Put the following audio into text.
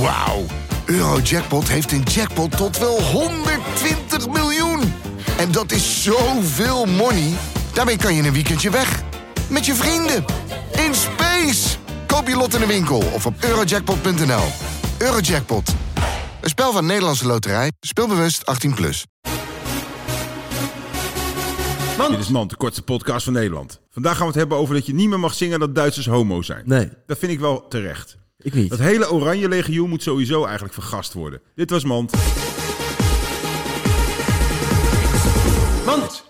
Wauw. Eurojackpot heeft een jackpot tot wel 120 miljoen. En dat is zoveel money. Daarmee kan je een weekendje weg. Met je vrienden. In space. Koop je lot in de winkel of op eurojackpot.nl. Eurojackpot. Een spel van Nederlandse Loterij. Speelbewust 18+. Plus. Dit is Mand, de kortste podcast van Nederland. Vandaag gaan we het hebben over dat je niet meer mag zingen dat Duitsers homo zijn. Nee, Dat vind ik wel terecht. Ik niet. Dat hele Oranje Legioen moet sowieso eigenlijk vergast worden. Dit was Mand. Mand.